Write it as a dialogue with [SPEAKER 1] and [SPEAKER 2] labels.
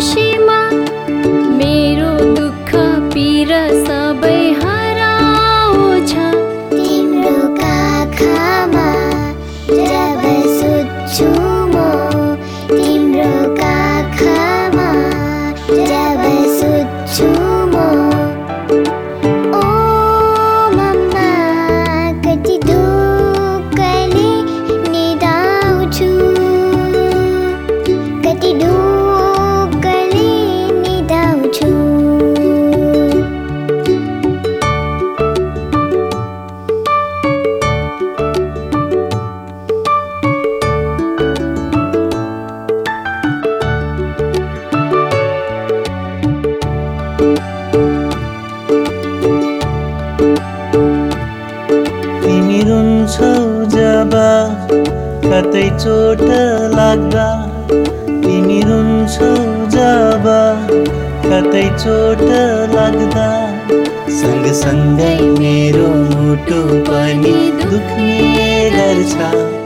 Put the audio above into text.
[SPEAKER 1] 心 रुन्छौ जब कतै चोट लाग्दा तिमी रुन्छौ जब कतै चोट लाग्दा। सँगसँगै मेरो मुटु पनि दुख्ने गर्छ।